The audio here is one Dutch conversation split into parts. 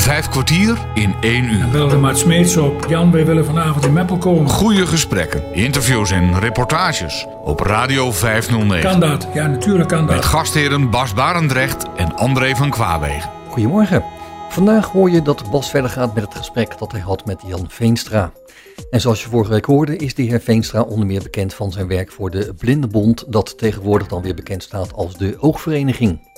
Vijf kwartier in één uur. Belde Maat Smeets op. Jan, wij willen vanavond in Meppel komen. Goede gesprekken, interviews en reportages op Radio 509. Kan dat? Ja, natuurlijk kan Met dat. gastheren Bas Barendrecht en André van Kwaabegen. Goedemorgen. Vandaag hoor je dat Bas verder gaat met het gesprek dat hij had met Jan Veenstra. En zoals je vorige week hoorde, is de heer Veenstra onder meer bekend van zijn werk voor de Blindenbond, dat tegenwoordig dan weer bekend staat als de Oogvereniging.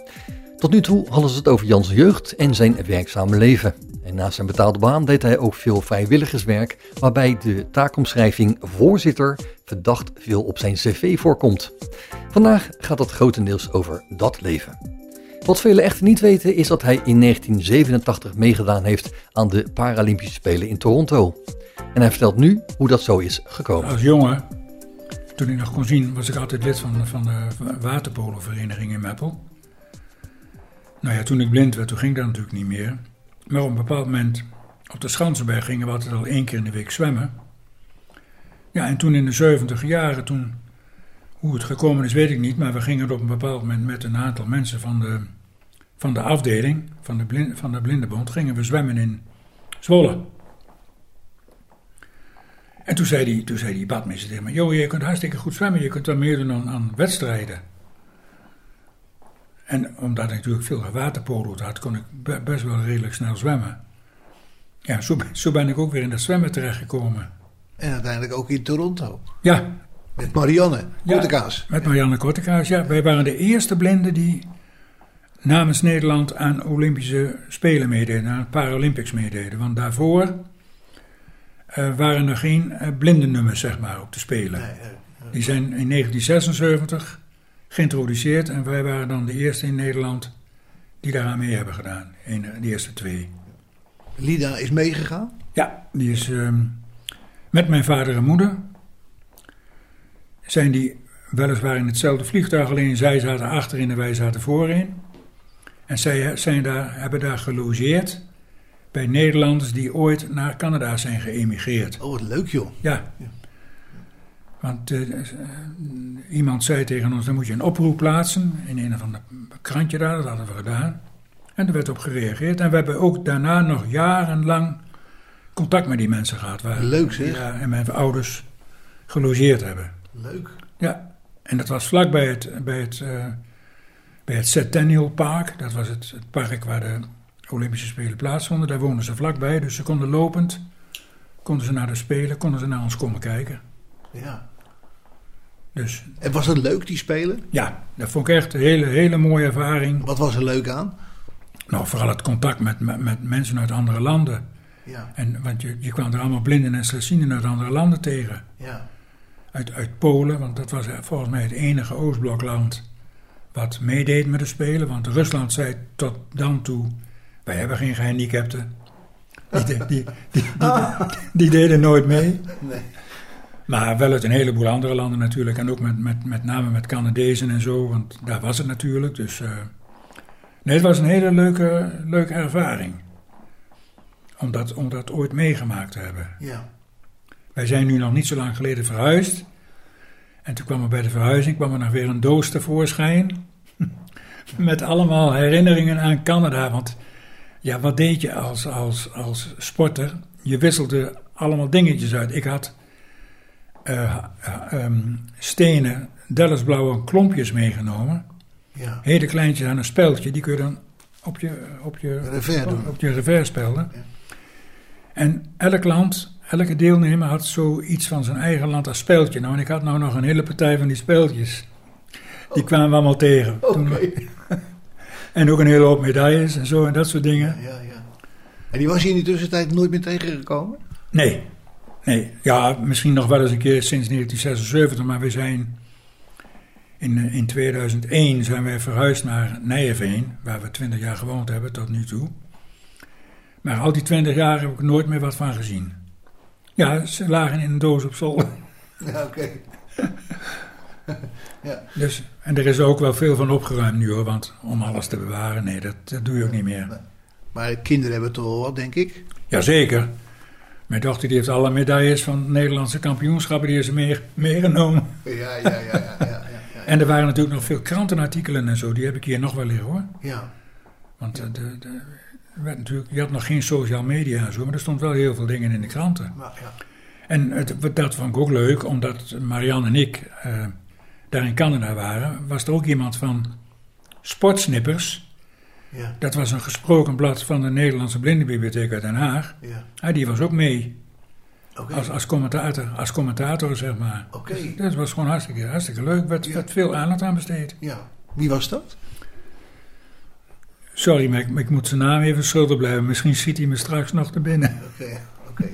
Tot nu toe hadden ze het over Jans jeugd en zijn werkzame leven. En naast zijn betaalde baan deed hij ook veel vrijwilligerswerk, waarbij de taakomschrijving voorzitter verdacht veel op zijn cv voorkomt. Vandaag gaat het grotendeels over dat leven. Wat velen echter niet weten is dat hij in 1987 meegedaan heeft aan de Paralympische Spelen in Toronto. En hij vertelt nu hoe dat zo is gekomen. Als jongen, toen ik nog kon zien, was ik altijd lid van, van de waterpolovereniging in Meppel. Nou ja, toen ik blind werd, toen ging dat natuurlijk niet meer. Maar op een bepaald moment op de Schansenberg gingen we altijd al één keer in de week zwemmen. Ja, en toen in de 70 jaren, toen, hoe het gekomen is, weet ik niet. Maar we gingen op een bepaald moment met een aantal mensen van de, van de afdeling, van de, blind, van de Blindenbond, gingen we zwemmen in Zwolle. En toen zei die, toen zei die badmeester tegen me, joh, je kunt hartstikke goed zwemmen, je kunt dan meedoen aan, aan wedstrijden. En omdat ik natuurlijk veel waterpolo had, kon ik be- best wel redelijk snel zwemmen. Ja, zo, ben- zo ben ik ook weer in dat zwemmen terechtgekomen. En uiteindelijk ook in Toronto. Ja, Met Marianne Ja. Kortekaas. met Marianne Kortekaas, ja. Wij waren de eerste blinden die namens Nederland aan Olympische Spelen meededen, aan Paralympics meededen. Want daarvoor eh, waren er geen eh, blindennummers, zeg maar, op de Spelen. Nee, Die zijn in 1976 geïntroduceerd en wij waren dan de eerste in Nederland die daaraan mee hebben gedaan. De eerste twee. Lida is meegegaan. Ja, die is ehm, met mijn vader en moeder. Zijn die weliswaar in hetzelfde vliegtuig, alleen zij zaten achterin en wij zaten voorin. En zij zijn daar, hebben daar gelogeerd bij Nederlanders die ooit naar Canada zijn geëmigreerd. Oh, wat leuk joh. Ja. Want eh, eh, iemand zei tegen ons, dan moet je een oproep plaatsen in een of ander krantje daar, dat hadden we gedaan. En er werd op gereageerd. En we hebben ook daarna nog jarenlang contact met die mensen gehad. Waar, Leuk, zeg. Ja, en mijn ouders gelogeerd hebben. Leuk. Ja, en dat was vlak bij het, bij het, eh, bij het Centennial Park. Dat was het, het park waar de Olympische Spelen plaatsvonden. Daar woonden ze vlakbij, dus ze konden lopend, konden ze naar de Spelen, konden ze naar ons komen kijken. Ja. Dus En was het leuk, die spelen? ja, dat vond ik echt een hele, hele mooie ervaring. Wat was er leuk aan? Nou, vooral het contact met, met, met mensen uit andere landen. Ja, En, want je, je kwam er allemaal blinden en slechtzienden uit andere landen tegen. ja. Uit, uit Polen, want dat was volgens mij het enige Oostblokland wat meedeed met de Spelen. Want Rusland zei tot dan toe, wij hebben geen gehandicapten. Die, die, die, die deden nooit mee. Nee. Maar wel uit een heleboel andere landen natuurlijk. En ook met, met, met name met Canadezen en zo, want daar was het natuurlijk. Dus eh, nee, het was een hele leuke, leuke ervaring. Om dat, om dat ooit meegemaakt te hebben. Ja. Wij zijn nu nog niet zo lang geleden verhuisd. En toen kwam er bij de verhuizing kwam er nog weer een doos tevoorschijn. Met allemaal herinneringen aan Canada. Want ja, wat deed je als, als, als sporter? Je wisselde allemaal dingetjes uit. Ik had eh, ehm, stenen, Dallasblauwe klompjes meegenomen. Ja. Hele kleintjes aan een speldje. Die kun je dan op je, op je, Revers doen. op je revers spelden. Ja. En elk land, elke deelnemer had zoiets van zijn eigen land als speeltje. Nou, en ik had nou nog een hele partij van die speeltjes. Die kwamen we allemaal tegen. Oké. Toen- En ook een hele hoop medailles en zo en dat soort dingen. Ja, ja. En die was je in die tussentijd nooit meer tegengekomen? Nee, nee. Ja, misschien nog wel eens een keer sinds 1976, maar we zijn... In, eh, in 2001 zijn wij verhuisd naar Nijenveen, waar we 20 jaar gewoond hebben tot nu toe. Maar al die 20 jaar heb ik nooit meer wat van gezien. Ja, ze lagen in een doos op zolder. Ja, oké. Dus, en er is ook wel veel van opgeruimd nu hoor, want om alles te bewaren, nee, dat, dat doe je ook niet meer. Maar kinderen hebben toch wel wat, denk ik? Jazeker. Mijn dochter die heeft alle medailles van het Nederlandse kampioenschappen, die heeft ze mee, meegenomen. Ja, ja, ja, ja, ja, ja, ja. En er waren natuurlijk nog veel krantenartikelen en zo, die heb ik hier nog wel liggen hoor. ja. Want eh, de, de, werd natuurlijk, je had nog geen social media en zo, maar er stond wel heel veel dingen in de kranten. Nou, ja. En het, dat vond ik ook leuk, omdat Marianne en ik eh, daar in Canada waren, was er ook iemand van Sportsnippers. Ja. Dat was een gesproken blad van de Nederlandse Blindenbibliotheek uit Den Haag. Ja. Ah, die was ook mee als, als, commentator, als commentator, zeg maar. Oké. Dus dat was gewoon hartstikke, hartstikke leuk. werd, Ja. werd veel aandacht aan besteed. Ja. Wie was dat? Sorry, maar ik, maar ik moet zijn naam even schuldig blijven. Misschien schiet hij me straks nog te binnen. Oké. Oké.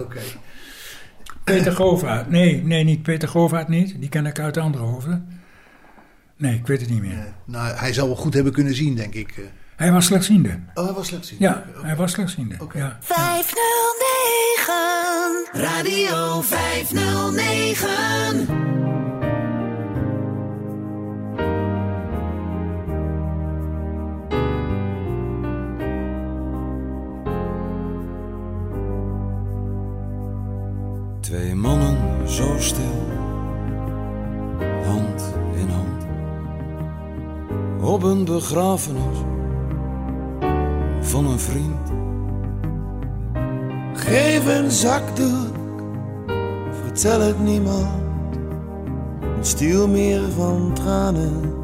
Oké. Peter Govaert. Nee, nee, niet Peter Govaert niet. Die ken ik uit andere hoofden. Nee, ik weet het niet meer. Nou, hij zal wel goed hebben kunnen zien, denk ik. eh. Hij was slechtziende. Oh, hij was slecht zien. Ja, hij was slechtziende. Oké. Ja. 509 Radio 509 Twee mannen zo stil, Op een begrafenis van een vriend. Geef een zakdoek, vertel het niemand. Een stielmeer van tranen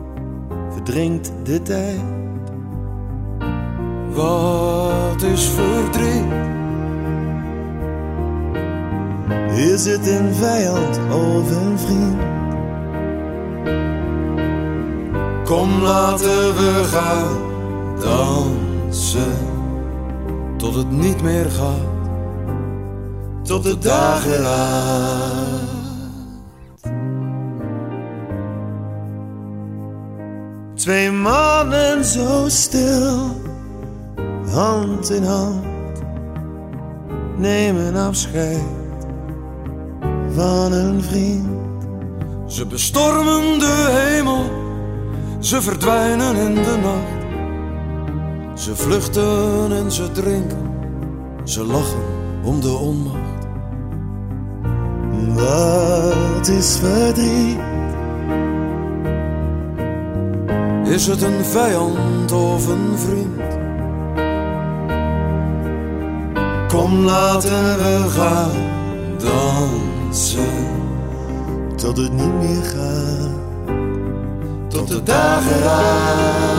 verdrinkt de tijd. Wat is verdriet? Is het een vijand of een vriend? Kom laten we gaan dansen tot het niet meer gaat, tot de dageraad. Twee mannen zo stil, hand in hand, nemen afscheid van een vriend. Ze bestormen de hemel, ze verdwijnen in de nacht. Ze vluchten en ze drinken, ze lachen om de onmacht. Wat is verdriet? Is het een vijand of een vriend? Kom laten we gaan dansen tot het niet meer gaat, tot de dageraad.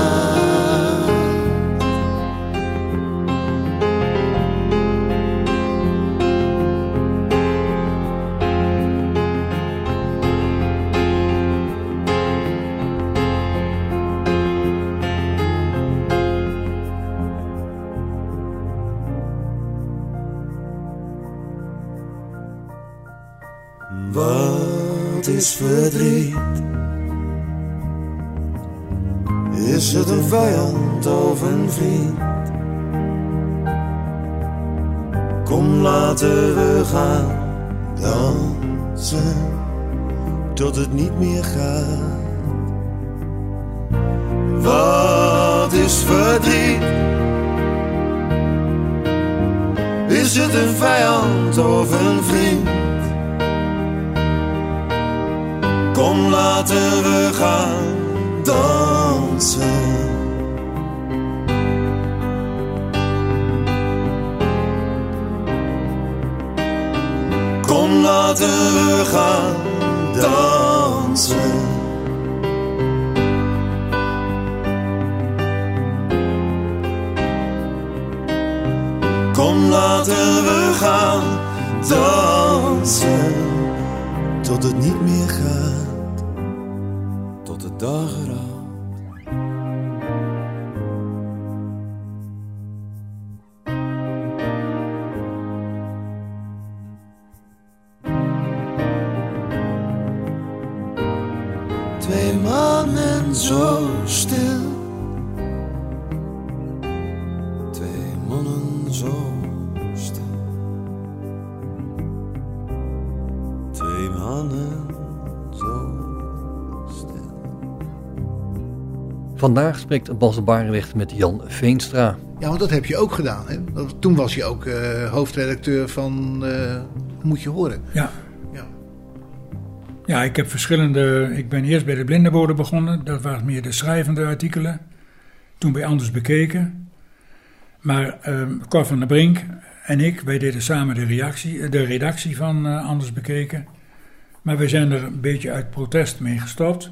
Wat is verdriet? Het een vijand of een vriend? Kom laten we gaan dansen tot het niet meer gaat. Wat is verdriet? Is het een vijand of een vriend? Kom laten we gaan dansen. Kom laten we gaan dansen. Kom laten we gaan dansen tot het niet meer gaat, tot Vandaag spreekt Bas Barendrecht met Jan Veenstra. Ja, want dat heb je ook gedaan. Hè? Toen was je ook eh, hoofdredacteur van eh, Moet je horen. Ja. Ja. ja, ik heb verschillende... Ik ben eerst bij de Blindenbode begonnen. Dat waren meer de schrijvende artikelen. Toen bij Anders Bekeken. Maar ehm Cor van der Brink en ik, wij deden samen de, reactie, de redactie van eh, Anders Bekeken. Maar we zijn er een beetje uit protest mee gestopt.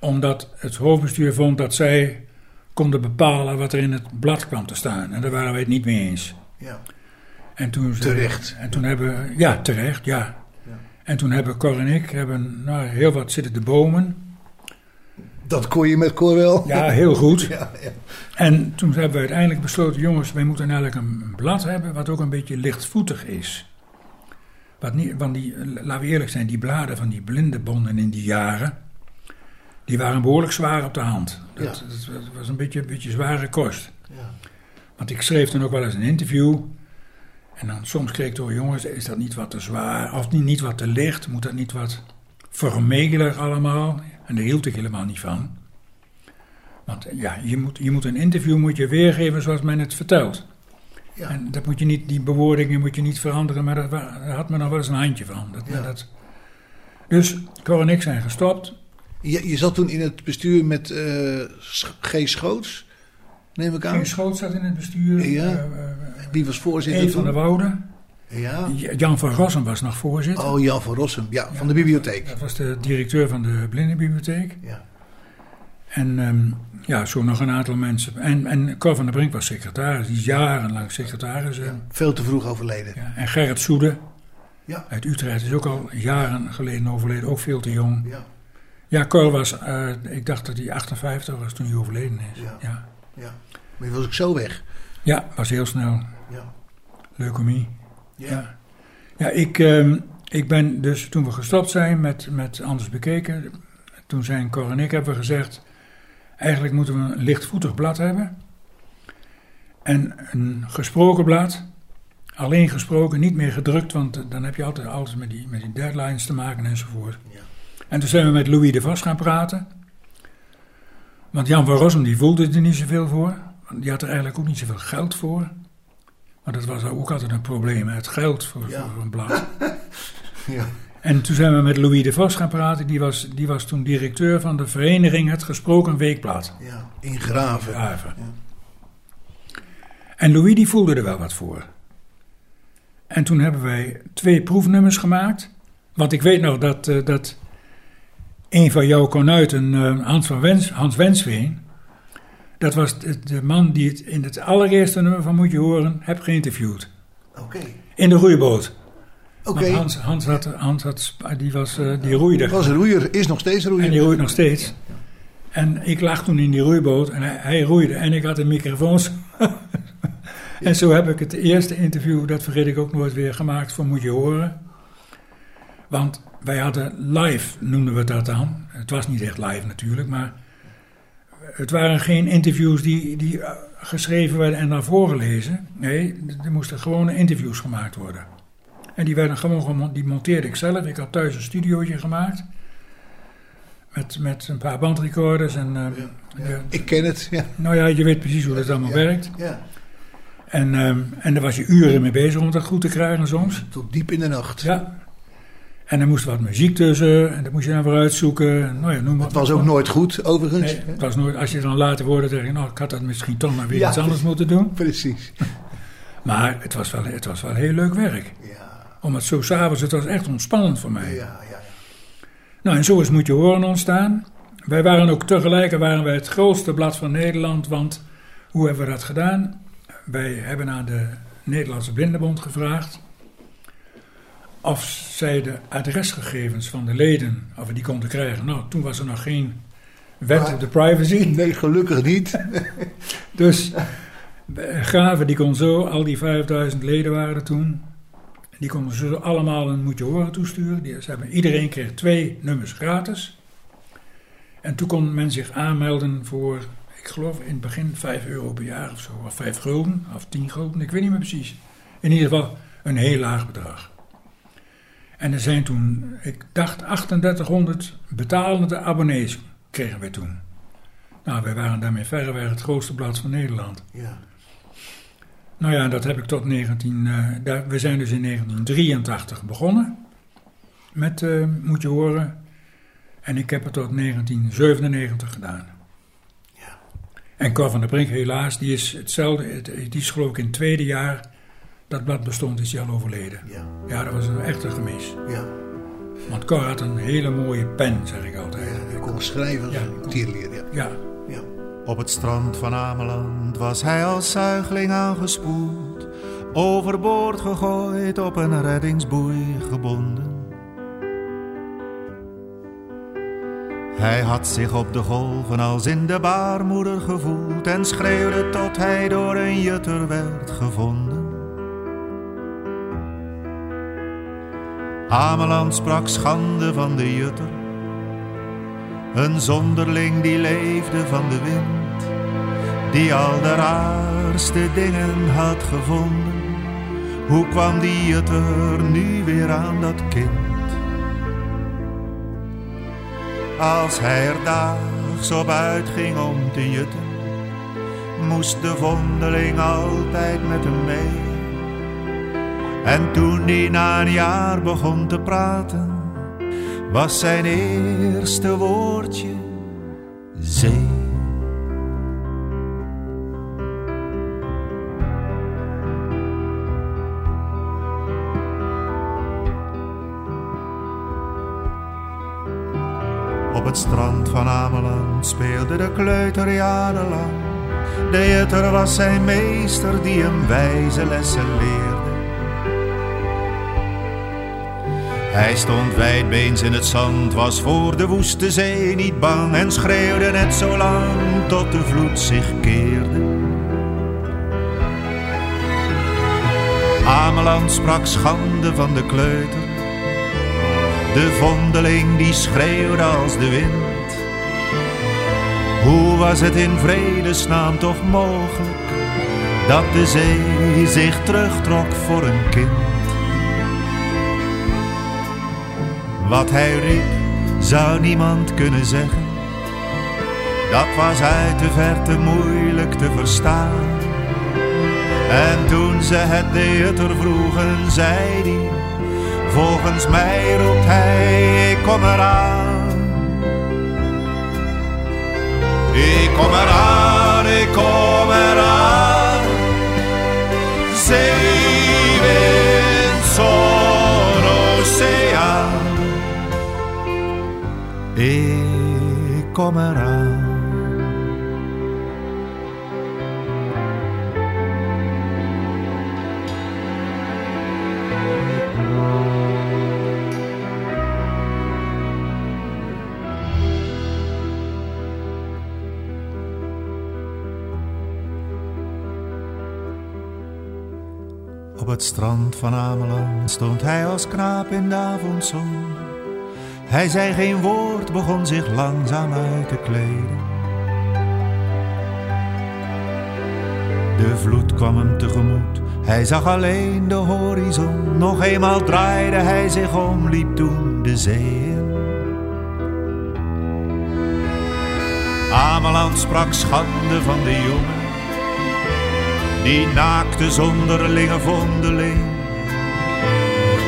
Omdat het hoofdbestuur vond dat zij konden bepalen wat er in het blad kwam te staan. En daar waren wij het niet mee eens. Ja. En toen, Terecht. En toen hebben, ja, terecht, ja. Ja. En toen hebben Cor en ik hebben, nou, heel wat zitten de bomen. Dat kon je met Cor wel. Ja, heel goed. Ja, ja. En toen hebben we uiteindelijk besloten, jongens, wij moeten eigenlijk een een blad hebben wat ook een beetje lichtvoetig is. Wat niet, want die, laten we eerlijk zijn, die bladen van die blindenbonden in die jaren, die waren behoorlijk zwaar op de hand. Dat, Ja. dat was een beetje, een beetje zware kost. Ja. Want ik schreef dan ook wel eens een interview. En dan soms kreeg ik door, jongens, is dat niet wat te zwaar? Of niet, niet wat te licht? Moet dat niet wat vermegeler allemaal? En daar hield ik helemaal niet van. Want ja, je moet, je moet een interview moet je weergeven zoals men het vertelt. Ja. En dat moet je niet, die bewoordingen moet je niet veranderen, maar dat, daar had men nog wel eens een handje van. Dat, Ja. dat, dus Cor en ik zijn gestopt. Je, je zat toen in het bestuur met Sch- G. Schoots, neem ik aan. Geen Schoot zat in het bestuur. Ja. eh, eh, Wie was voorzitter Eén van der Woude. Ja. Jan van Rossum was nog voorzitter. Oh, Jan van Rossum. Ja, van de bibliotheek. Dat was de directeur van de blindenbibliotheek. Ja. En ehm, ja, zo nog een aantal mensen. En, en Cor van der Brink was secretaris. Die is jarenlang secretaris. Veel te vroeg overleden. Ja. En Gerrit Soede Ja. uit Utrecht is ook al jaren geleden overleden. Ook veel te jong. Ja. Ja, Cor was, eh, ik dacht dat hij 58 was toen hij overleden is. Ja. Ja, ja. Maar je was ook zo weg. ja was heel snel. Ja. Leukemie. Ja. Ja, ja ik, ehm, ik ben dus toen we gestopt zijn met, met Anders Bekeken, toen zijn Cor en ik hebben gezegd, eigenlijk moeten we een lichtvoetig blad hebben. En een gesproken blad, alleen gesproken, niet meer gedrukt, want dan heb je altijd alles met die, met die deadlines te maken enzovoort. Ja. En toen zijn we met Louis de Vos gaan praten. Want Jan van Rossum die voelde er niet zoveel voor. Want die had er eigenlijk ook niet zoveel geld voor. Maar dat was ook altijd een probleem, het geld voor, Ja. voor een blad. Ja. En toen zijn we met Louis de Vos gaan praten. Die was, die was toen directeur van de vereniging Het Gesproken Weekblad. ja. In Graven. Graven. Ja. En Louis die voelde er wel wat voor. En toen hebben wij twee proefnummers gemaakt. Want ik weet nog dat, eh, dat een van jouw konuiten, eh, Hans, van Wens, Hans Wensveen... dat was de, de man die het in het allereerste nummer van Moet je horen heb geïnterviewd. Oké. In de roeiboot. Oké. Hans, Hans, had, Hans had, die, was, eh, die roeide. Was een roeier. Is nog steeds een roeier. En die roeit nog steeds. En ik lag toen in die roeiboot en hij, hij roeide en ik had de microfoons. en zo heb ik het eerste interview, dat vergeet ik ook nooit weer, gemaakt voor Moet Je Horen. Want wij hadden live, noemden we dat dan. Het was niet echt live natuurlijk, maar het waren geen interviews die, die eh, geschreven werden en dan voorgelezen. Nee, er moesten gewone interviews gemaakt worden. En die werden gewoon, die monteerde ik zelf. Ik had thuis een studiootje gemaakt. Met, met een paar bandrecorders en... eh, de- Ik ken het. Ja. nou ja, je weet precies hoe dat allemaal Ja. werkt. ja. En, ehm, en daar was je uren mee bezig om dat goed te krijgen soms. Tot diep in de nacht. Ja. En er moest wat muziek tussen. En dat moest je dan weer uitzoeken. En, nou ja, noem maar. Het was ook nooit goed, overigens. Nee, het was nooit, als je dan later hoorde, denk je, nou, ik had dat misschien toch maar weer Ja. iets anders moeten doen. Precies. Maar het was wel, het was wel heel leuk werk. Ja. Om het zo s'avonds, het was echt ontspannend voor mij. Ja, ja, ja. Nou, en zo is Moet Je Horen ontstaan. Wij waren ook tegelijk waren wij het grootste blad van Nederland, want hoe hebben we dat gedaan? Wij hebben aan de Nederlandse Blindenbond gevraagd of zij de adresgegevens van de leden, of we die konden krijgen. Nou, toen was er nog geen wet op de privacy. Nee, gelukkig niet. Dus eh, Graven die kon zo, al die 5000 leden waren er toen, die konden ze allemaal een moet je horen toesturen. Die, ze hebben, iedereen kreeg twee nummers gratis. En toen kon men zich aanmelden voor, ik geloof in het begin 5 euro per jaar of zo, of 5 gulden, of 10 gulden, ik weet niet meer precies. In ieder geval een heel laag bedrag. En er zijn toen, ik dacht 3800 betalende abonnees kregen wij toen. Nou, wij waren daarmee verreweg het grootste blad van Nederland. Ja. Nou ja, dat heb ik tot 19... eh, daar, we zijn dus in 1983 begonnen met eh, Moet je horen. En ik heb het tot 1997 gedaan. Ja. En Cor van der Brink, helaas, die is hetzelfde. het- Die is geloof ik in het tweede jaar dat blad bestond, is hij al overleden. Ja, Ja, dat was een echte gemis. ja. Want Cor had een hele mooie pen, zeg ik altijd. Hij kon schrijven, Ja. tierlier, ja. Ja, ja. Op het strand van Ameland was hij als zuigeling aangespoeld, overboord gegooid, op een reddingsboei gebonden. Hij had zich op de golven als in de baarmoeder gevoeld en schreeuwde tot hij door een jutter werd gevonden. Ameland sprak schande van de jutter, een zonderling die leefde van de wind, die al de raarste dingen had gevonden. Hoe kwam die jutter nu weer aan dat kind? Als hij er daags op uitging om te jutten, moest de vondeling altijd met hem mee. En toen hij na een jaar begon te praten, was zijn eerste woordje zee. Op het strand van Ameland speelde de kleuter jarenlang. De jutter was zijn meester die hem wijze lessen leerde. Hij stond wijdbeens in het zand, was voor de woeste zee niet bang en schreeuwde net zo lang tot de vloed zich keerde. Ameland sprak schande van de kleuter, de vondeling die schreeuwde als de wind. Hoe was het in vredesnaam toch mogelijk dat de zee zich terugtrok voor een kind? Wat hij riep, zou niemand kunnen zeggen. Dat was uit de verte moeilijk te verstaan. En toen ze het jutter vroegen, zei hij... Volgens mij roept hij, ik kom eraan. Ik kom eraan, ik kom eraan. Zee, Op het strand van Ameland stond hij als knaap in de avondzon. Hij zei geen woord, begon zich langzaam uit te kleden. De vloed kwam hem tegemoet, hij zag alleen de horizon. Nog eenmaal draaide hij zich om, liep toen de zee in. Ameland sprak schande van de jongen, die naakte zonderlinge vondeling.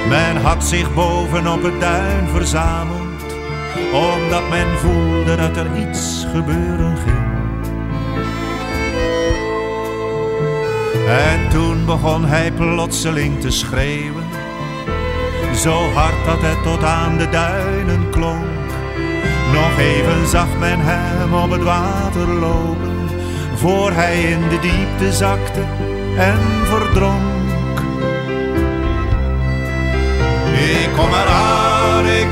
Men had zich boven op het duin verzameld, omdat men voelde dat er iets gebeuren ging. En toen begon hij plotseling te schreeuwen, zo hard dat het tot aan de duinen klonk. Nog even zag men hem op het water lopen, voor hij in de diepte zakte en verdronk. Ik kom eraan, ik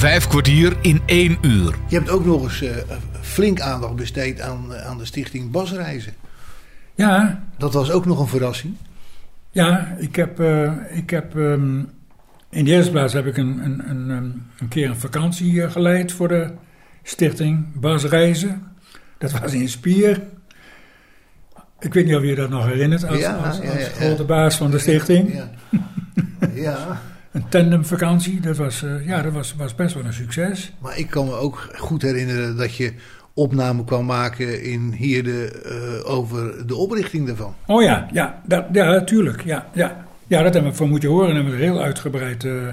Vijf kwartier in één uur. Je hebt ook nog eens uh, flink aandacht besteed aan, aan de stichting Basreizen. Ja. Dat was ook nog een verrassing. Ja, ik heb, uh, ik heb um, in de eerste plaats heb ik een, een, een, een keer een vakantie geleid voor de stichting Basreizen. Dat was in Spier. Ik weet niet of je dat nog herinnert als, ja, als, als ja, ja, grote baas van de stichting. Ja. een tandemvakantie, dat, was, uh, ja, dat was, was best wel een succes. Maar ik kan me ook goed herinneren dat je opname kwam maken in Hierde uh, over de oprichting daarvan. Oh ja, ja, dat, ja natuurlijk. Ja, ja. ja, dat hebben we van moeten horen en hebben we er heel uitgebreid uh,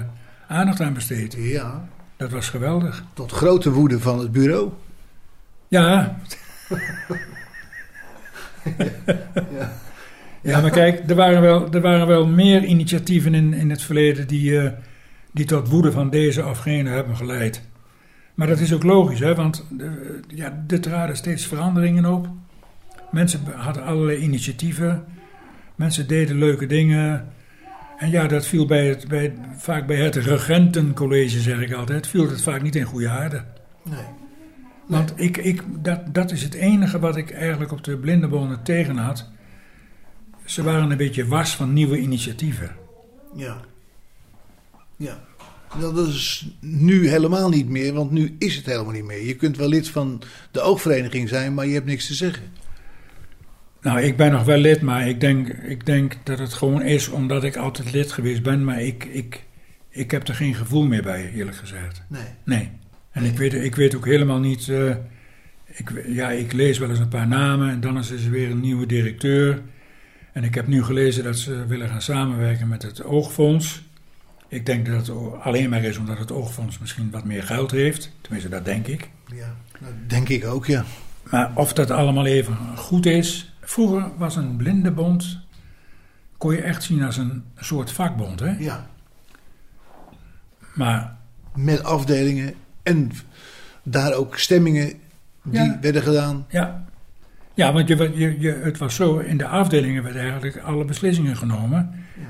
aandacht aan besteed. Ja. Dat was geweldig. Tot grote woede van het bureau. Ja. ja. ja, maar kijk, er waren wel, er waren wel meer initiatieven in, in het verleden die, uh, die tot woede van deze of gene hebben geleid. Maar dat is ook logisch, hè, want de, ja, er traden steeds veranderingen op. Mensen hadden allerlei initiatieven. Mensen deden leuke dingen. En ja, dat viel bij het, bij, vaak bij het regentencollege, zeg ik altijd, viel het vaak niet in goede aarde. Nee. Want ik, ik, dat, dat is het enige wat ik eigenlijk op de blindebonen tegen had. Ze waren een beetje was van nieuwe initiatieven. Ja. Ja. Dat is nu helemaal niet meer, want nu is het helemaal niet meer. Je kunt wel lid van de oogvereniging zijn, maar je hebt niks te zeggen. Nou, ik ben nog wel lid, maar ik denk, ik denk dat het gewoon is omdat ik altijd lid geweest ben. Maar ik, ik, ik heb er geen gevoel meer bij, eerlijk gezegd. Nee. Nee. En ik, weet, ik weet ook helemaal niet. Uh, ik, ja, ik lees wel eens een paar namen en dan is er weer een nieuwe directeur. En ik heb nu gelezen dat ze willen gaan samenwerken met het Oogfonds. Ik denk dat het alleen maar is omdat het Oogfonds misschien wat meer geld heeft. Tenminste, dat denk ik. Ja, dat denk ik ook, ja. Maar of dat allemaal even goed is. Vroeger was een blindenbond. kon je echt zien als een soort vakbond, hè? Ja. Maar. Met afdelingen en daar ook stemmingen die Ja. werden gedaan. Ja, ja want je, je, je, het was zo, in de afdelingen werden eigenlijk alle beslissingen genomen. Ja.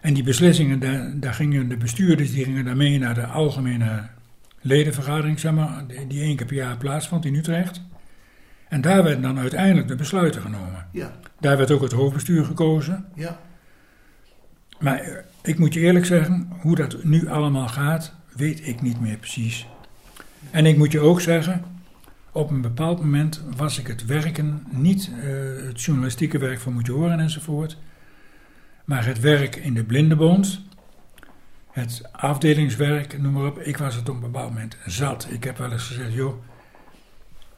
En die beslissingen, daar, daar gingen de bestuurders die gingen daarmee naar de algemene ledenvergadering, zeg maar, die, die één keer per jaar plaatsvond in Utrecht. En daar werden dan uiteindelijk de besluiten genomen. Ja. Daar werd ook het hoofdbestuur gekozen. Ja. Maar eh, ik moet je eerlijk zeggen, hoe dat nu allemaal gaat, weet ik niet meer precies. En ik moet je ook zeggen, op een bepaald moment was ik het werken, niet eh, het journalistieke werk van Moet je horen enzovoort, maar het werk in de Blindenbond, het afdelingswerk, noem maar op. Ik was het op een bepaald moment zat. Ik heb wel eens gezegd, joh,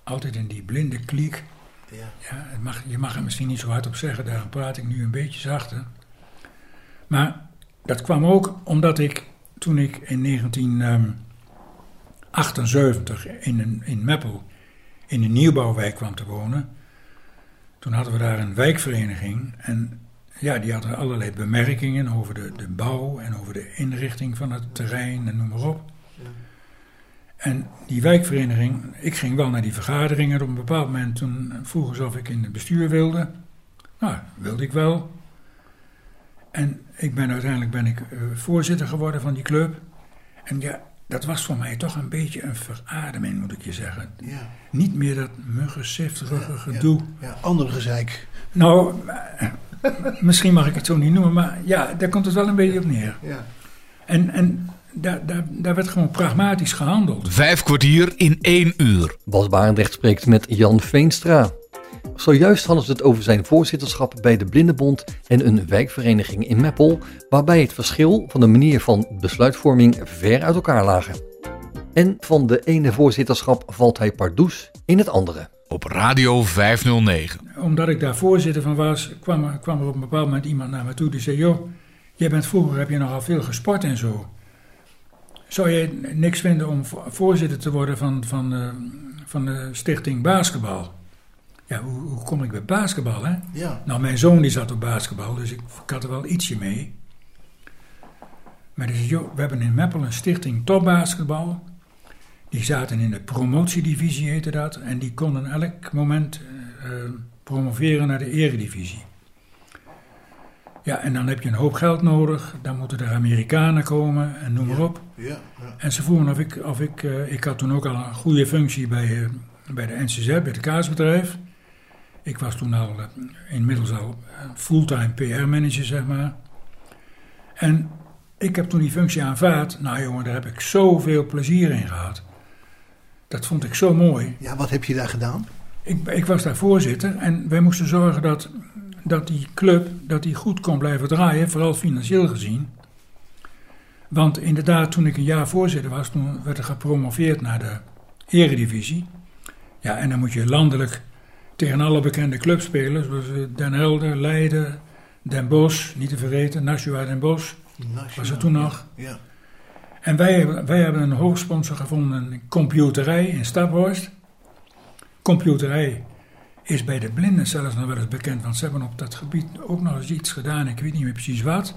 altijd in die blinde kliek. Ja. Ja, het mag, je mag er misschien niet zo hard op zeggen, daarom praat ik nu een beetje zachter. Maar dat kwam ook omdat ik, toen ik in 1978 in, een, in Meppel in een nieuwbouwwijk kwam te wonen, toen hadden we daar een wijkvereniging en ja, die hadden allerlei bemerkingen over de, de bouw en over de inrichting van het terrein en noem maar op. En die wijkvereniging, ik ging wel naar die vergaderingen. Op een bepaald moment toen vroegen ze of ik in het bestuur wilde. Nou, wilde ik wel. En ik ben uiteindelijk ben ik uh, voorzitter geworden van die club. En ja, dat was voor mij toch een beetje een verademing, moet ik je zeggen. Ja. Niet meer dat muggensifterige gedoe. Ja. ja, ander gezeik. Nou, uh, misschien mag ik het zo niet noemen, maar ja, daar komt het wel een beetje op neer. Ja. En, en daar, daar, daar werd gewoon pragmatisch gehandeld. Vijf kwartier in één uur. Bas Barendrecht spreekt met Jan Veenstra. Zojuist hadden ze het over zijn voorzitterschap bij de Blindenbond en een wijkvereniging in Meppel, waarbij het verschil van de manier van besluitvorming ver uit elkaar lagen. En van de ene voorzitterschap valt hij pardoes in het andere. Op Radio 509. Omdat ik daar voorzitter van was, kwam er, kwam er op een bepaald moment iemand naar me toe die zei: Joh, jij bent vroeger heb je nogal veel gesport en zo. Zou je niks vinden om voorzitter te worden van, van, de, van de stichting basketbal? Ja, hoe, hoe, kom ik bij basketbal, hè? Ja. Nou, mijn zoon die zat op basketbal, dus ik, ik had er wel ietsje mee. Maar zei, joh, we hebben in Meppel een stichting topbasketbal. Die zaten in de promotiedivisie, heette dat. En die konden elk moment uh, promoveren naar de eredivisie. Ja, en dan heb je een hoop geld nodig. Dan moeten er Amerikanen komen en noem maar op. Ja, ja. En ze vroegen of ik, of ik, eh, ik had toen ook al een goede functie bij, eh, bij de NCZ, bij het kaasbedrijf. Ik was toen al eh, inmiddels al eh, fulltime PR-manager, zeg maar. En ik heb toen die functie aanvaard. Nou jongen, daar heb ik zoveel plezier in gehad. Dat vond ik zo mooi. ja, wat heb je daar gedaan? Ik, ik was daar voorzitter en wij moesten zorgen dat, dat die club dat die goed kon blijven draaien, vooral financieel gezien. Want inderdaad, toen ik een jaar voorzitter was, toen werd er gepromoveerd naar de eredivisie. Ja, en dan moet je landelijk tegen alle bekende clubs spelen, zoals eh, Den Helder, Leiden, Den Bosch, niet te vergeten, Nashua Den Bosch. Was er toen nog? Ja. En wij, hebben- wij hebben een hoofdsponsor gevonden, een computerij in Staphorst. Computerij is bij de blinden zelfs nog wel eens bekend, want ze hebben op dat gebied ook nog eens iets gedaan, ik weet niet meer precies wat.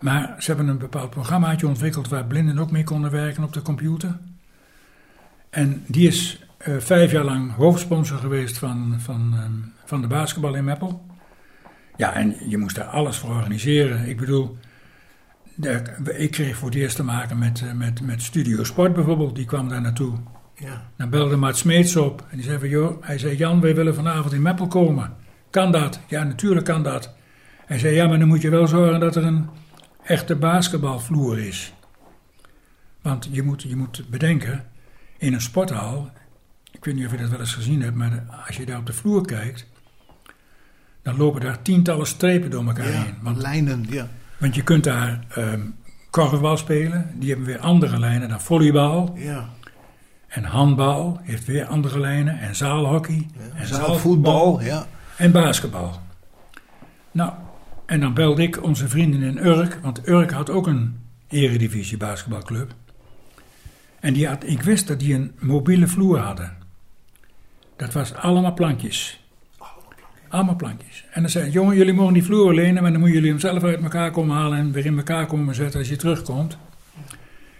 Maar ze hebben een bepaald programmaatje ontwikkeld waar blinden ook mee konden werken op de computer. En die is eh, vijf jaar lang hoofdsponsor geweest van, van, ehm, van de basketbal in Meppel. Ja, en je moest daar alles voor organiseren. Ik bedoel, de- ik kreeg voor het eerst te maken met, eh, met, met Studio Sport bijvoorbeeld. Die kwam daar naartoe. Ja. Dan belde Mart Smeets op. En die zei van, joh, hij zei, Jan, wij willen vanavond in Meppel komen. Kan dat? Ja, natuurlijk kan dat. Hij zei, ja, maar dan moet je wel zorgen dat er een echte basketbalvloer is. Want je moet, je moet bedenken, in een sporthal, weet niet of je dat wel eens gezien hebt, maar als je daar op de vloer kijkt, dan lopen daar tientallen strepen door elkaar Ja, heen. Want lijnen, ja. want je kunt daar ehm korfbal spelen, die hebben weer andere lijnen dan volleybal. ja. En handbal heeft weer andere lijnen. En zaalhockey. en Zaalvoetbal, ja. En basketbal. Nou, en dan belde ik onze vrienden in Urk. Want Urk had ook een eredivisie basketbalclub. En die had, ik wist dat die een mobiele vloer hadden. Dat was allemaal plankjes. Allemaal plankjes. En dan zei jongen, jullie mogen die vloer lenen, maar dan moeten jullie hem zelf uit elkaar komen halen en weer in elkaar komen zetten als je terugkomt.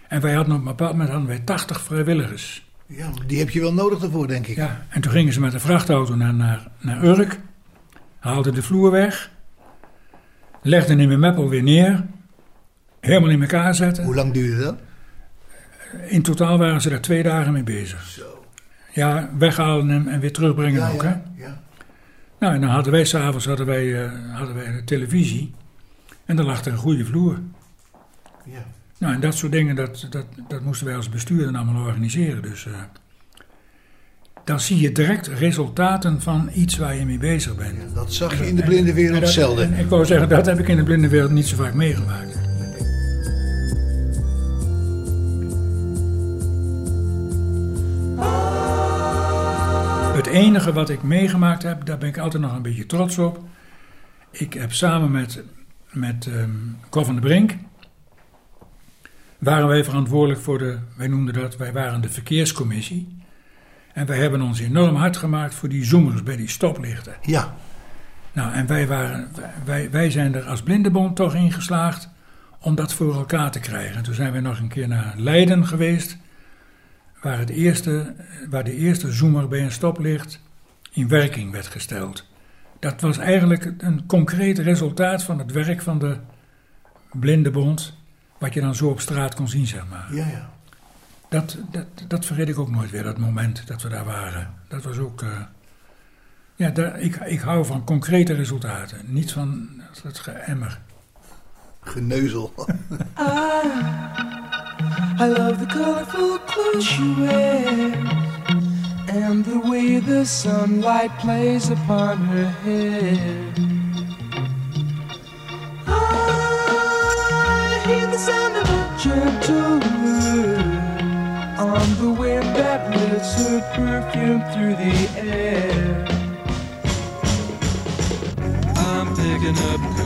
En wij hadden op een bepaald moment hadden wij 80 vrijwilligers. ja. Die heb je wel nodig ervoor, denk ik. Ja, en toen gingen ze met een vrachtauto naar, naar, naar Urk, haalden de vloer weg, legden hem in Meppel weer neer, helemaal in elkaar zetten. Hoe lang duurde dat? In totaal waren ze daar twee dagen mee bezig. Zo. Ja, weghalen hem en weer terugbrengen Ja, ook, hè. ja. Nou, en dan hadden wij s'avonds hadden wij, eh, hadden wij de televisie en dan lag er een goede vloer. ja. Nou, en dat soort dingen, dat, dat, dat moesten wij als bestuurder allemaal organiseren. Dus eh, dan zie je direct resultaten van iets waar je mee bezig bent. Ja, Dat zag je in de blinde wereld En zelden. en ik wou zeggen, dat heb ik in de blinde wereld niet zo vaak meegemaakt. Het enige wat ik meegemaakt heb, daar ben ik altijd nog een beetje trots op. Ik heb samen met, met ehm Cor van der Brink, waren wij verantwoordelijk voor de, wij noemden dat, wij waren de verkeerscommissie. En wij hebben ons enorm hard gemaakt voor die zoomers bij die stoplichten. Ja, Nou, en wij, waren, wij, wij zijn er als Blindenbond toch in geslaagd om dat voor elkaar te krijgen. En toen zijn we nog een keer naar Leiden geweest, waar, het eerste, waar de eerste zoomer bij een stoplicht in werking werd gesteld. Dat was eigenlijk een concreet resultaat van het werk van de Blindenbond, wat je dan zo op straat kon zien, zeg maar. ja, ja. Dat, dat, dat vergeet ik ook nooit weer, dat moment dat we daar waren. Dat was ook. eh, ja, daar, ik, ik hou van concrete resultaten, niet van het geëmmer. Geneuzel. I love the colorful clothes she wears and the way the sunlight plays upon her hair. I hear the sound of a gentle word on the wind that lifts her perfume through the air. I'm picking up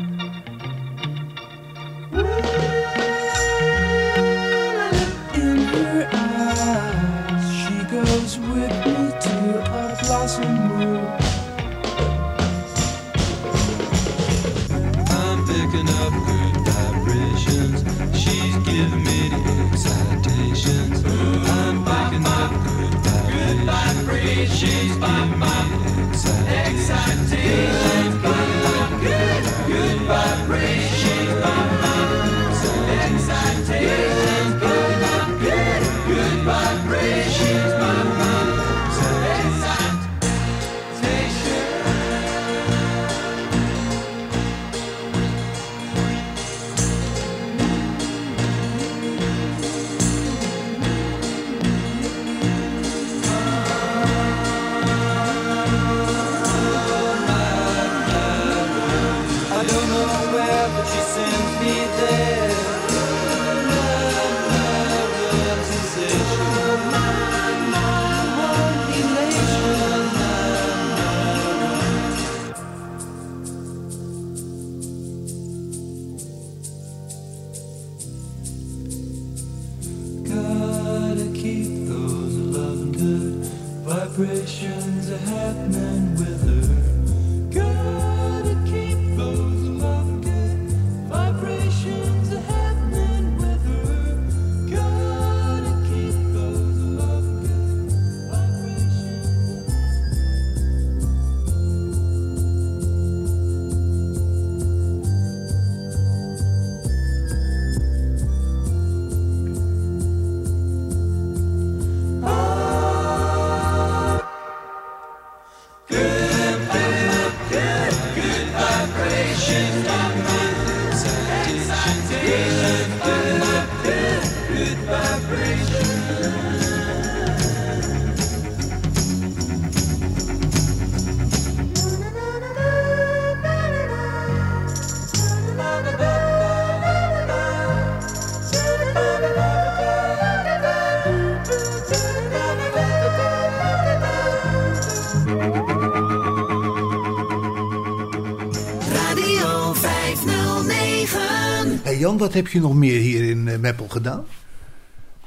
Wat heb je nog meer hier in eh, Meppel gedaan?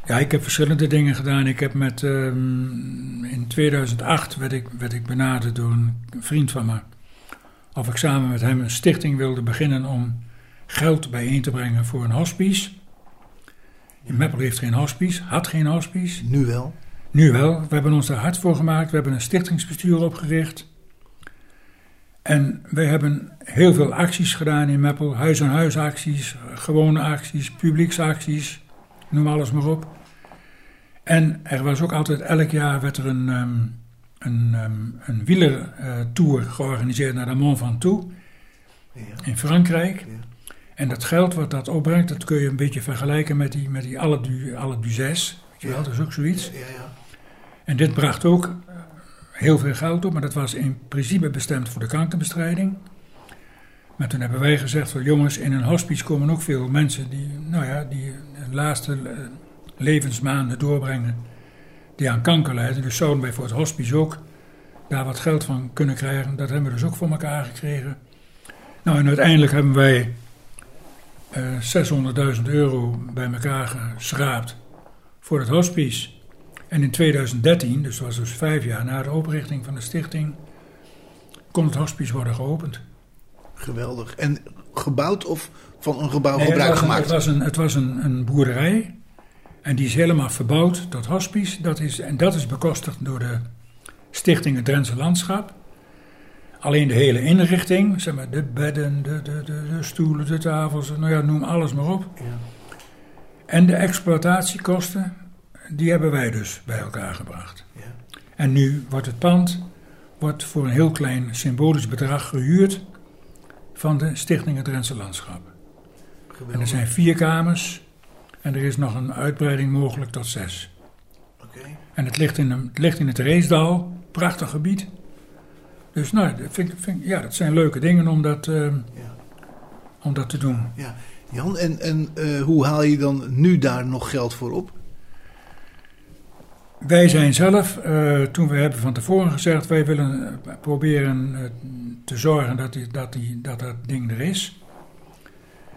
Ja, ik heb verschillende dingen gedaan. Ik heb met, ehm, in 2008 werd ik, werd ik benaderd door een vriend van me. Of ik samen met hem een stichting wilde beginnen om geld bijeen te brengen voor een hospice. In Meppel heeft geen hospice, had geen hospice. Nu wel. Nu wel. We hebben ons daar hard voor gemaakt. We hebben een stichtingsbestuur opgericht. En wij hebben heel veel acties gedaan in Meppel. Huis-aan-huis acties, gewone acties, publieksacties. Noem alles maar op. En er was ook altijd, elk jaar werd er een, ehm, een, ehm, een wielertour georganiseerd naar de Mont Ventoux Ja. in Frankrijk. Ja. En dat geld wat dat opbrengt, dat kun je een beetje vergelijken met die, met die Alle du, Alle du Zes. Weet je wel, dat is ook zoiets. Ja, ja. En dit bracht ook eh, heel veel geld op, maar dat was in principe bestemd voor de kankerbestrijding. Maar toen hebben wij gezegd van jongens, in een hospice komen ook veel mensen die, nou ja, die laatste eh, levensmaanden doorbrengen die aan kanker lijden. Dus zouden wij voor het hospice ook daar wat geld van kunnen krijgen. Dat hebben we dus ook voor elkaar gekregen. Nou, en uiteindelijk hebben wij eh 600.000 euro bij elkaar geschraapt voor het hospice. En in 2013, dus dat was dus vijf jaar na de oprichting van de stichting, kon het hospice worden geopend. Geweldig. En gebouwd of van een gebouw Nee, gebruik het was, een- gemaakt? Het was, een, het was een, een boerderij en die is helemaal verbouwd tot hospice. Dat is, en dat is bekostigd door de stichting Het Drentse Landschap. Alleen de hele inrichting, zeg maar, de bedden, de, de, de, de stoelen, de tafels, nou ja, noem alles maar op. Ja. En de exploitatiekosten, die hebben wij dus bij elkaar gebracht. Ja. En nu wordt het pand wordt voor een heel klein symbolisch bedrag gehuurd van de Stichting Het Drentse Landschap. En er zijn vier kamers en er is nog een uitbreiding mogelijk tot zes. Oké. En het ligt in, een, het, ligt in het Reesdal, prachtig gebied. Dus nou, dat, vind, vind, ja, dat zijn leuke dingen om dat, eh, Ja. om dat te doen. Ja. Jan, en, en eh, hoe haal je dan nu daar nog geld voor op? Wij zijn zelf, eh, toen we hebben van tevoren gezegd, wij willen eh, proberen eh, te zorgen dat, die, dat, die, dat dat ding er is.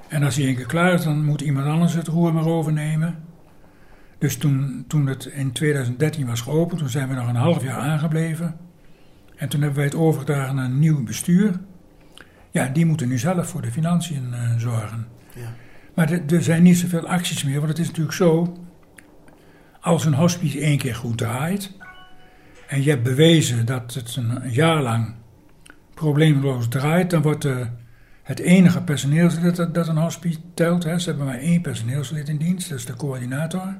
En als die één keer klaar is, dan moet iemand anders het roer maar overnemen. Dus toen, toen het in 2013 was geopend, toen zijn we nog een half jaar aangebleven. En toen hebben wij het overgedragen aan een nieuw bestuur. Ja, die moeten nu zelf voor de financiën zorgen. Ja. Maar er zijn niet zoveel acties meer, want het is natuurlijk zo. Als een hospice één keer goed draait. en je hebt bewezen dat het een, jaar lang probleemloos draait. dan wordt eh, het enige personeelslid dat, dat een hospice telt. Hè, ze hebben maar één personeelslid in dienst, dat is de coördinator.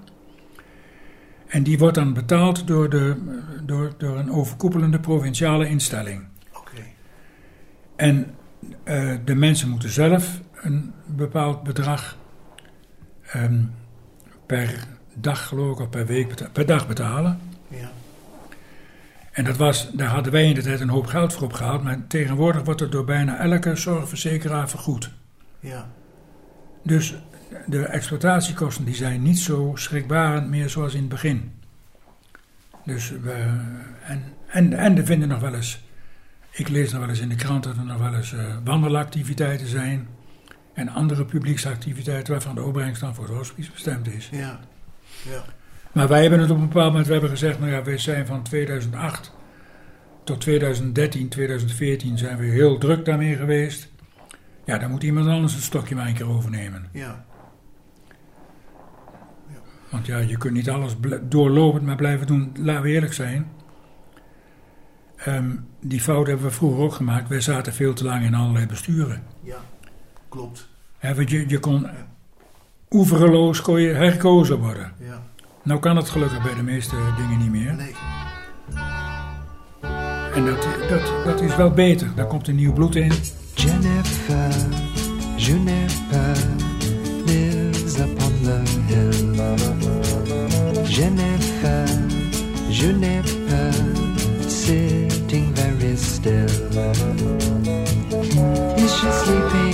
En die wordt dan betaald door, de, door, door een overkoepelende provinciale instelling. Oké. En eh, de mensen moeten zelf een bepaald bedrag ehm, per dag, geloof ik, of per week per dag betalen. Ja. En dat was, daar hadden wij in de tijd een hoop geld voor opgehaald, maar tegenwoordig wordt het door bijna elke zorgverzekeraar vergoed. Ja. Dus de exploitatiekosten die zijn niet zo schrikbarend meer zoals in het begin. Dus we, en, en, en er vinden nog wel eens, ik lees nog wel eens in de krant dat er nog wel eens eh, wandelactiviteiten zijn. En andere publieksactiviteiten waarvan de opbrengst dan voor het hospice bestemd is. Ja. Ja. Maar wij hebben het op een bepaald moment we hebben gezegd, nou ja, wij zijn van 2008 tot 2013, 2014 zijn we heel druk daarmee geweest. Ja, dan moet iemand anders het stokje maar een keer overnemen. Ja. Want ja, je kunt niet alles doorlopend maar blijven doen. Laten we eerlijk zijn. Ehm, die fout hebben we vroeger ook gemaakt. Wij zaten veel te lang in allerlei besturen. Ja. Klopt. Hè, want je, je kon oeverloos kon je herkozen worden. Ja. Nou kan het gelukkig bij de meeste dingen niet meer. Nee. En dat, dat, dat is wel beter. Daar komt een nieuw bloed in. Jennifer, Juniper lives upon the hill. Jennifer, Juniper sitting very still. Is she sleeping?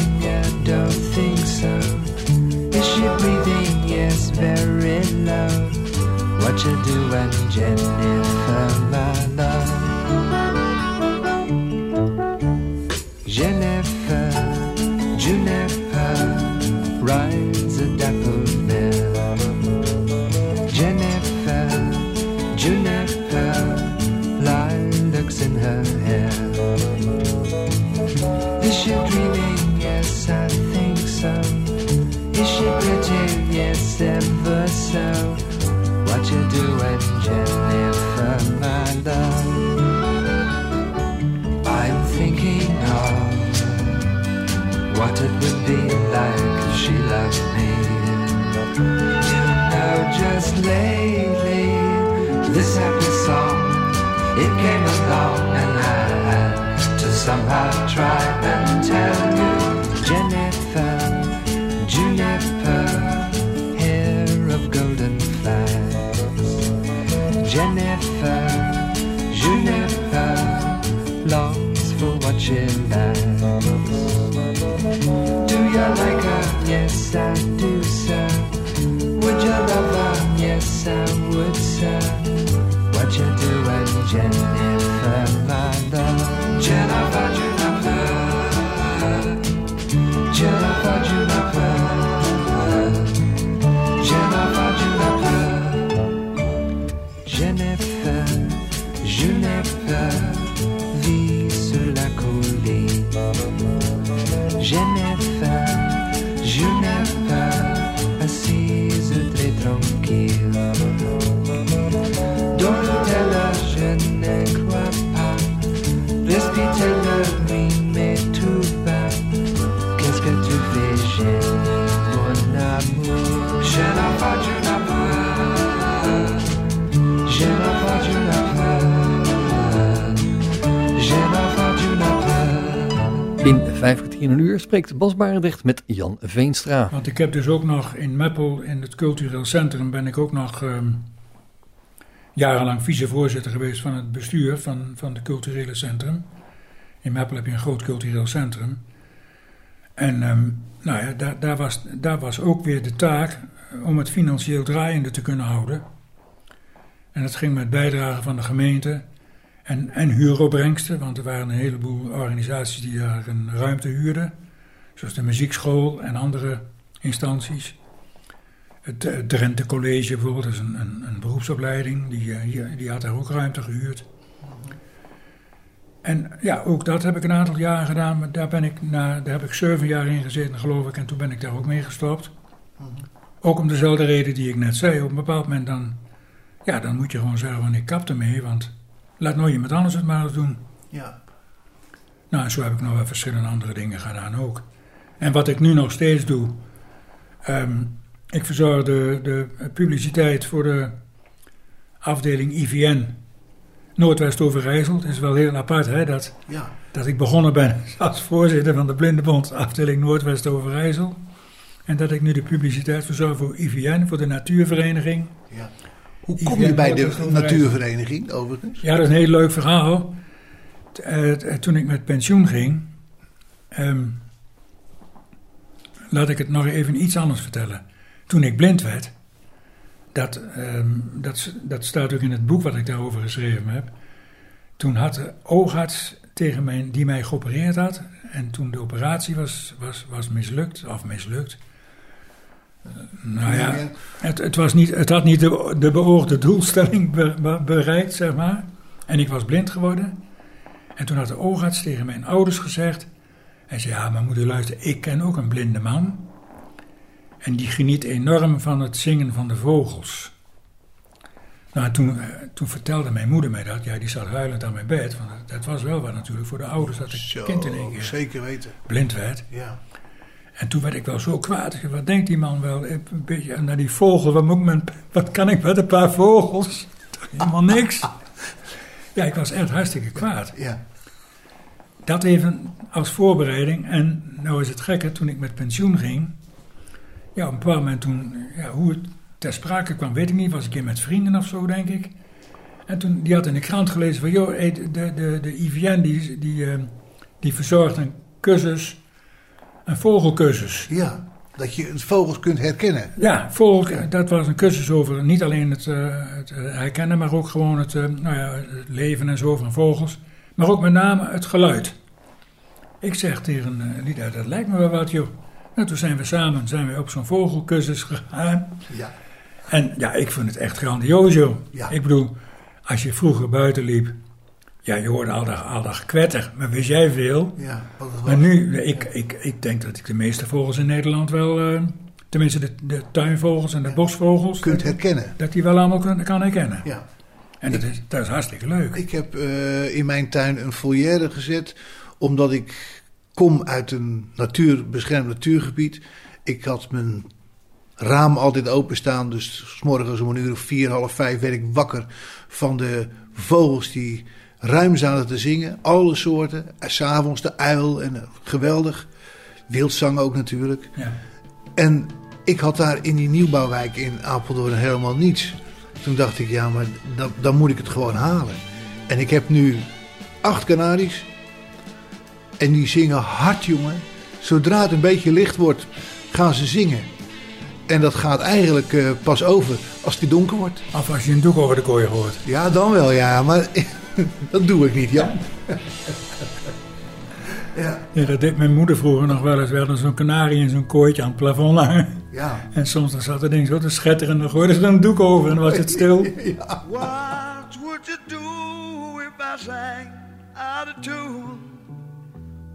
Very low. What you doing, Jennifer, my love? Lately, this happy song, it came along and I had to somehow try and tell you. Jennifer, Juniper, 5 kwartier een uur spreekt Bas Barendrecht met Jan Veenstra. Want ik heb dus ook nog in Meppel, in het cultureel centrum, ben ik ook nog ehm, jarenlang vicevoorzitter geweest van het bestuur van, van het culturele centrum. In Meppel heb je een groot cultureel centrum. En ehm, nou ja, daar, daar, was, daar was ook weer de taak om het financieel draaiende te kunnen houden. En dat ging met bijdrage van de gemeente en, en want er waren een heleboel organisaties die daar een ruimte huurden. Zoals de muziekschool en andere instanties. Het, eh, Drenthe College bijvoorbeeld, dat is een, een, een beroepsopleiding, die, eh, die, die had daar ook ruimte gehuurd. En ja, ook dat heb ik een aantal jaren gedaan, maar daar, ben ik na, daar heb ik zeven jaar in gezeten, geloof ik, en toen ben ik daar ook mee gestopt. Ook om dezelfde reden die ik net zei. Op een bepaald moment dan, ja, dan moet je gewoon zeggen ik kap ermee, want laat nooit iemand anders het maar eens doen. Ja. Nou, en zo heb ik nog wel verschillende andere dingen gedaan ook. En wat ik nu nog steeds doe, ehm, ik verzorg de, de publiciteit voor de afdeling IVN Noordwest-Overijssel. Het is wel heel apart hè, dat, Ja. dat ik begonnen ben als voorzitter van de Blindenbond afdeling Noordwest-Overijssel. En dat ik nu de publiciteit verzorg voor IVN, voor de natuurvereniging. ja. Hoe kom je bij de natuurvereniging overigens? Ja, dat is een heel leuk verhaal. Eh, t- toen ik met pensioen ging, ehm, laat ik het nog even iets anders vertellen. Toen ik blind werd, dat, ehm, dat, dat staat ook in het boek wat ik daarover geschreven heb. Toen had de oogarts tegen mij, die mij geopereerd had, en toen de operatie was, was, was mislukt, of mislukt. Eh, nou ja, het, het, was niet, het had niet de, de beoogde doelstelling be- be- bereikt, zeg maar. En ik was blind geworden. En toen had de oogarts tegen mijn ouders gezegd... Hij zei, ja, maar moeder luister, ik ken ook een blinde man. En die geniet enorm van het zingen van de vogels. Nou, toen, eh, toen vertelde mijn moeder mij dat. Ja, die zat huilend aan mijn bed. Want dat, was wel wat natuurlijk voor de ouders dat het kind in één keer zeker weten. blind werd. Ja. En toen werd ik wel zo kwaad. Wat denkt die man wel? Een beetje naar die vogel. Wat, moet ik met, wat kan ik met een paar vogels? Helemaal niks. Ja, ik was echt hartstikke kwaad. ja. Dat even als voorbereiding. En nou is het gekke, toen ik met pensioen ging. Ja, op een bepaald moment toen, ja, hoe het ter sprake kwam, weet ik niet. Was ik hier met vrienden of zo, denk ik. En toen, die had in de krant gelezen van, joh, de, de, de IVN die, die, eh, die verzorgt een cursus, een vogelcursus. ja. Dat je vogels kunt herkennen. Ja, vogel, dat was een cursus over niet alleen het, eh, het eh, herkennen, maar ook gewoon het, eh, nou ja, het leven en zo van vogels. Maar ook met name het geluid. Ik zeg tegen uh, Lida, dat lijkt me wel wat joh. Nou, toen zijn we samen zijn we op zo'n vogelcursus gegaan. Ja. En ja, ik vind het echt grandioos joh. Ja. Ik bedoel, als je vroeger buiten liep, ja, je hoorde al dat, al dat gekwetter, maar wist jij veel? Ja. Wat het Maar nu, ik, ik, ik denk dat ik de meeste vogels in Nederland wel, eh, tenminste de, de tuinvogels en de bosvogels, kunt dat, herkennen. dat die wel allemaal kan, kan herkennen. Ja. En dat is, dat is hartstikke leuk. Ik heb eh, in mijn tuin een volière gezet, omdat ik kom uit een natuur, beschermd natuurgebied. Ik had mijn raam altijd openstaan, dus s morgens om een uur of vier, half vijf werd ik wakker van de vogels die ruim zaten te zingen. Alle soorten. En S'avonds de uil en eh, geweldig. Wildzang ook natuurlijk. Ja. En ik had daar in die nieuwbouwwijk in Apeldoorn helemaal niets. Toen dacht ik, ja, maar dan, dan moet ik het gewoon halen. En ik heb nu acht kanaries. En die zingen hard, jongen. Zodra het een beetje licht wordt, gaan ze zingen. En dat gaat eigenlijk eh, pas over als het donker wordt. Of als je een doek over de kooi hoort. Ja, dan wel, ja. Maar dat doe ik niet, ja. Ja, Ja, dat deed mijn moeder vroeger nog wel eens. We hadden zo'n kanarie in zo'n kooitje aan het plafond hangen. ja. En soms dan zat dat ding zo te schetteren en dan gooide ze er een doek over en dan was het stil. What would you do if I sang out of tune?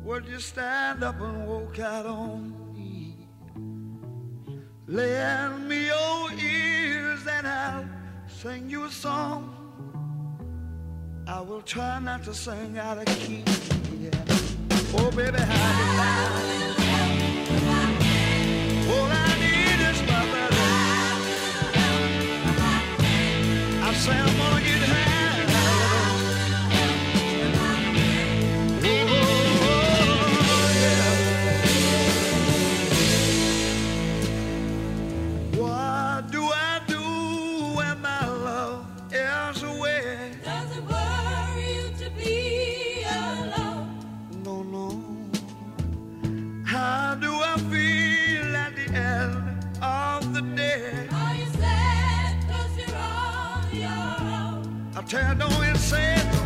Would you stand up and walk out on me? Lend me your ears and I'll sing you a song. I will try not to sing out of key. Yeah. Oh, baby, how you like? All I need is my brother. I say tell you, don't you say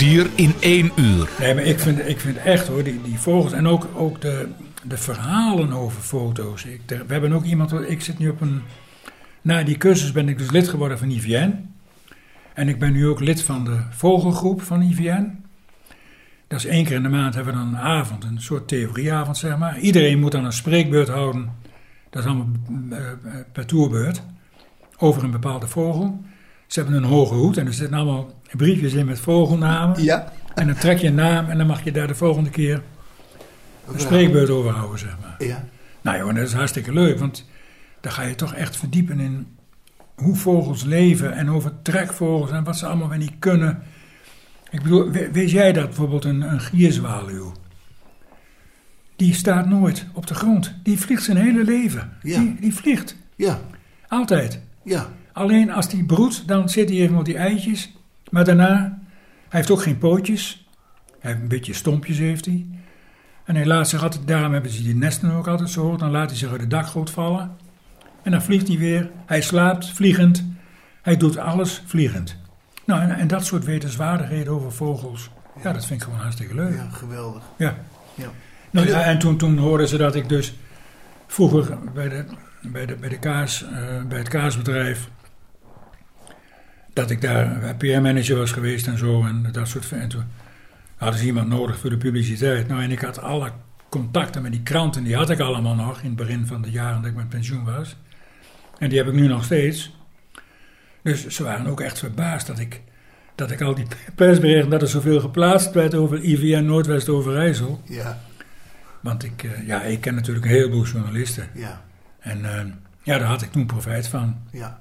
kwartier in één uur. Nee, maar ik vind, ik vind echt hoor, die, die vogels en ook, ook de, de verhalen over foto's. Ik, we hebben ook iemand, ik zit nu op een. Na die cursus ben ik dus lid geworden van IVN. En ik ben nu ook lid van de vogelgroep van IVN. Dat is één keer in de maand hebben we dan een avond, een soort theorieavond zeg maar. Iedereen moet dan een spreekbeurt houden. Dat is allemaal eh, eh, per toerbeurt. Over een bepaalde vogel. Ze hebben een hoge hoed en er zitten allemaal briefjes in met vogelnamen. Ja. En dan trek je een naam en dan mag je daar de volgende keer een spreekbeurt over houden, zeg maar. Ja. Nou joh, dat is hartstikke leuk, want dan ga je toch echt verdiepen in hoe vogels leven en over trekvogels en wat ze allemaal wel niet kunnen. Ik bedoel, we- weet jij dat bijvoorbeeld een, een gierzwaluw, die staat nooit op de grond. Die vliegt zijn hele leven. Ja. Die, die vliegt. Ja. Altijd. Ja. Alleen als die broedt, dan zit hij even op die eitjes. Maar daarna, hij heeft ook geen pootjes. Hij heeft een beetje stompjes, heeft hij. En hij laat zich altijd, daarom hebben ze die nesten ook altijd zo. Dan laat hij zich uit de dakgoot vallen. En dan vliegt hij weer. Hij slaapt vliegend. Hij doet alles vliegend. Nou, en, en dat soort wetenswaardigheden over vogels. Ja, dat vind ik gewoon hartstikke leuk. Ja, geweldig. Ja. Ja. Nou ja, en toen, toen hoorden ze dat ik dus vroeger bij, de, bij, de, bij, de kaas, eh, bij het kaasbedrijf, dat ik daar PR-manager was geweest en zo en dat soort En toen hadden ze iemand nodig voor de publiciteit. Nou, en ik had alle contacten met die kranten, die had ik allemaal nog in het begin van de jaren dat ik met pensioen was. En die heb ik nu nog steeds. Dus ze waren ook echt verbaasd dat ik, dat ik al die persberichten, dat er zoveel geplaatst werd over IVN Noordwest-Overijssel. Ja. Want ik, eh, ja, ik ken natuurlijk een heleboel journalisten. Ja. En eh, ja, daar had ik toen profijt van. Ja.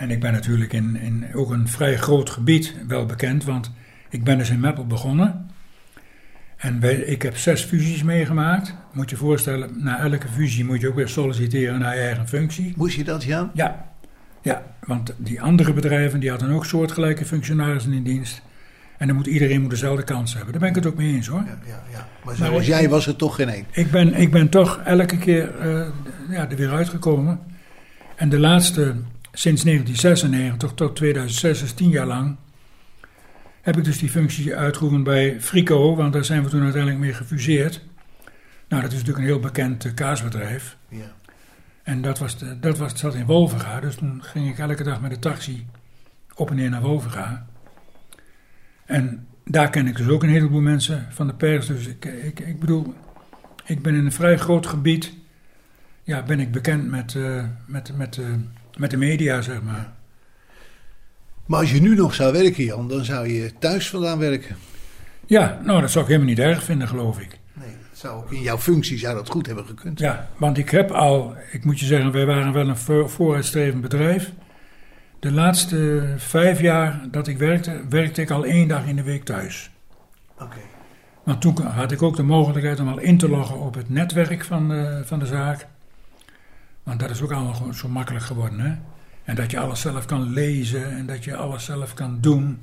En ik ben natuurlijk in, in ook een vrij groot gebied wel bekend, want Ik ben dus in Meppel begonnen. En wij, ik heb zes fusies meegemaakt. Moet je je voorstellen, na elke fusie moet je ook weer solliciteren naar je eigen functie. Moest je dat, Jan? Ja, ja, want die andere bedrijven die hadden ook soortgelijke functionarissen in dienst. En dan moet iedereen moet dezelfde kans hebben. Daar ben ik het ook mee eens hoor. Ja, ja, ja. Maar Maar zoals ik- jij was er toch geen één. Ik ben, ik ben toch elke keer eh, ja, er weer uitgekomen. En de laatste, sinds 1996 tot 2006, dus tien jaar lang, heb ik dus die functie uitgeoefend bij Frico, want daar zijn we toen uiteindelijk mee gefuseerd. Nou, dat is natuurlijk een heel bekend eh, kaasbedrijf. Ja. En dat, was de, dat was, zat in Wolvenga, dus toen ging ik elke dag met de taxi op en neer naar Wolvenga. En daar ken ik dus ook een heleboel mensen van de pers. Dus ik, ik, ik bedoel, ik ben in een vrij groot gebied, ja, ben ik bekend met, eh, met, met, eh, met de media, zeg maar. Maar als je nu nog zou werken, Jan, dan zou je thuis vandaan werken. Ja, nou, dat zou ik helemaal niet erg vinden, geloof ik. Nee, dat zou ook in jouw functie zou dat goed hebben gekund. Ja, want ik heb al, ik moet je zeggen, wij waren wel een voor- vooruitstrevend bedrijf. De laatste vijf jaar dat ik werkte, werkte ik al één dag in de week thuis. Oké. Want toen had ik ook de mogelijkheid om al in te loggen op het netwerk van de, van de zaak. Want dat is ook allemaal gewoon zo makkelijk geworden. Hè? En dat je alles zelf kan lezen en dat je alles zelf kan doen.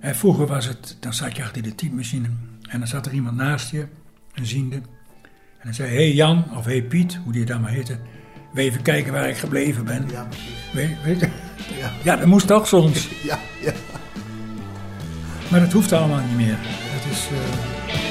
En vroeger was het, dan zat je achter de typemachine en dan zat er iemand naast je, een ziende. En dan zei hey Jan, of hey Piet, hoe die dan maar heette. Wil je even kijken waar ik gebleven ben? Ja, precies. Weet, weet je? Ja, Ja, dat moest toch soms. ja, ja. Maar dat hoeft allemaal niet meer. Het is... eh,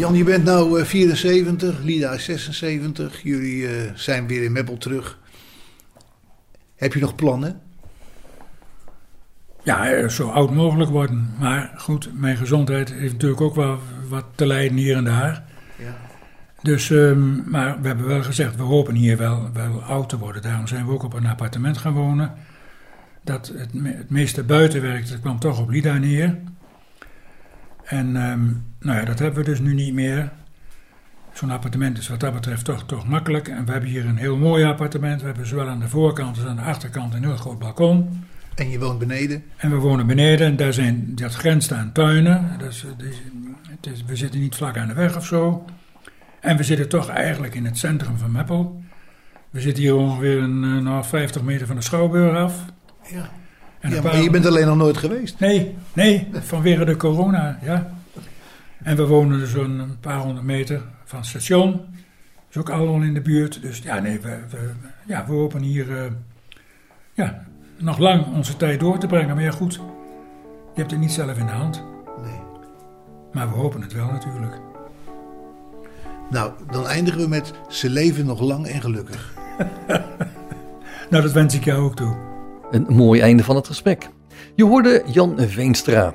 Jan, je bent nou eh, 74, Lida is 76. Jullie eh, zijn weer in Meppel terug. Heb je nog plannen? Ja, eh, zo oud mogelijk worden. Maar goed, mijn gezondheid heeft natuurlijk ook wel wat te lijden hier en daar. Ja. Dus, ehm, maar we hebben wel gezegd, we hopen hier wel, wel oud te worden. Daarom zijn we ook op een appartement gaan wonen. Dat het, het meeste buitenwerk, dat kwam toch op Lida neer. En ehm, nou ja, dat hebben we dus nu niet meer. Zo'n appartement is wat dat betreft toch, toch makkelijk. En we hebben hier een heel mooi appartement. We hebben zowel aan de voorkant als aan de achterkant een heel groot balkon. En je woont beneden? En we wonen beneden en daar zijn, dat grenst aan tuinen. Dus, eh, dus, het is, we zitten niet vlak aan de weg of zo. En we zitten toch eigenlijk in het centrum van Meppel. We zitten hier ongeveer een, eh, nou, 50 meter van de Schouwburg af. Ja. En ja maar paar- je bent alleen nog nooit geweest. Nee, nee, vanwege de corona, ja. En we wonen dus een paar honderd meter van het station. Is ook allemaal in de buurt. Dus ja, nee, we, we, ja, we hopen hier eh, ja, nog lang onze tijd door te brengen. Maar ja, goed, je hebt het niet zelf in de hand. Nee. Maar we hopen het wel natuurlijk. Nou, dan eindigen we met ze leven nog lang en gelukkig. Nou, dat wens ik jou ook toe. Een mooi einde van het gesprek. Je hoorde Jan Veenstra.